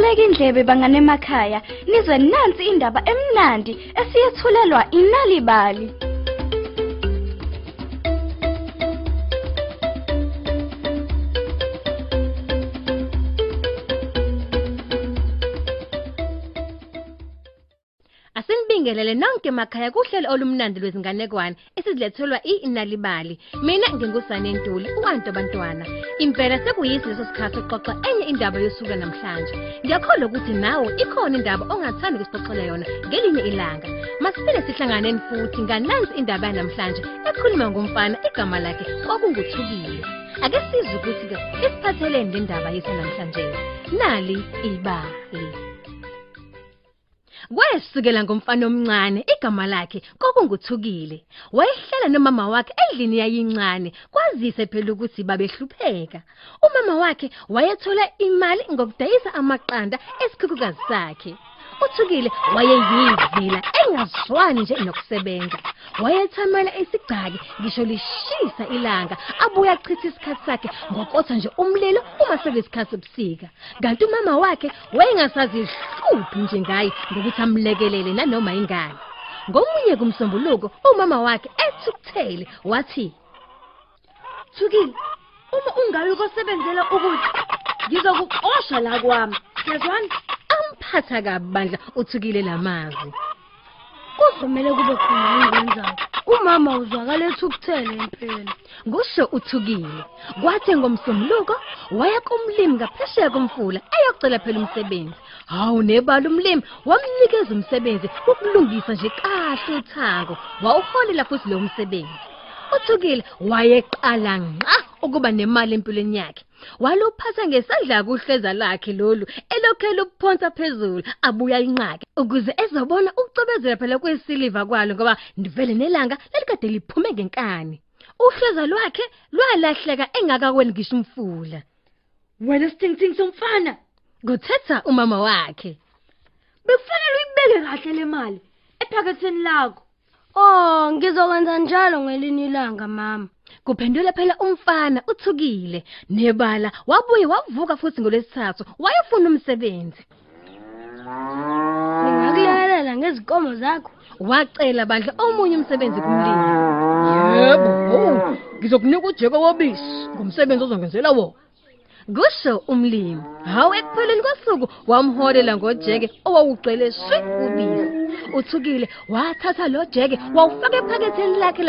Nibeke indlebe bangane emakhaya nizwe nansi indaba emnandi esiyethulelwa inalibali. Asinibingelele nonke emakhaya kuhlelo olumnandi lwezinganekwane esizilethelwa iNalibali. Mina ngingusane Ntuli, uwantu bantwana. Impela sekuyisi leso sikhathi sokuxoxa enye indaba yosuku namhlanje. Ngiyakholwa ukuthi nawe ikhona indaba ongathanda ukusixoxela yona ngelinye ilanga. Masifike sihlanganeni futhi nganansi indaba yanamhlanje ekhuluma ngomfana igama lakhe kwakunguthukile. Ake sizwe ukuthi ke isiphathelene lendaba yethu namhlanje. Nali ibali. Kwesukela ngomfana omncane igama lakhe kokunguthukile. Wayehlala nomama wakhe endlini yayincane kwazise phela ukuthi babehlupheka. Umama wakhe wayethola imali ngokudayisa amaqanda esikhukhukazi sakhe. Uthukile wayeyivila engazwani nje nokusebenza wayethamela isigcaki ngisho lishisa ilanga abuye achithe isikhathi sakhe ngokotha nje umlilo uma sekuyisikhathi sobusika kanti umama wakhe wayengasazi ihluphi nje ngaye ngokuthi amlekelele nanoma ingane ngomunye kumsombuluko umama wakhe ethukuthele wathi Thukile, uma ungayi ukosebenzela ukuthi ngizokuxosha la kwami. Yazwani? Amphatha kabandla uthukile lamazwi Kuzomela kube khona engenzayo. Umama uzwakala ethukuthele impela. kusho uthukile. Kwathi ngomsombuluko waya kumlimi ngaphesheya komfula eyocela phela umsebenzi. Hawu nebala umlimi wamnikeza umsebenzi wokulungisa nje kahle uthango wawuholela futhi lo msebenzi. Uthukile wayeqala nqa ukuba nemali empilweni yakhe. Waluphatha ngesandla kuhleza lakhe lolu elokhela ukuphonsa phezulu abuya inqaka ukuze ezobona ukucobezela phela kwesiliva kwalo ngoba ndivele nelanga lalikade liphume ngenkani. Uhleza lwakhe lwalahleka engakakweni ngisho umfula. Wena sithingithingi somfana, kuthetha umama wakhe. Bekufanele uyibeke kahle le mali ephaketheni lakho. Oh, ngizokwenza njalo ngelinye ilanga mama. kuphendula phela umfana uthukile nebala wabuye wavuka futhi ngolesithathu wayefuna umsebenzi Ngingakulekelela ngezinkomo zakho. wacela bandla omunye umsebenzi kumlimi yebo ngizokunika ujeke wobisi ngomsebenzi ozongenzela wona kusho umlimi hawu ekupheleni kosuku wamholela ngojeke owawugcwele shwi ubisi uthukile wathatha lo jeke wawufaka ephaketheni lakhe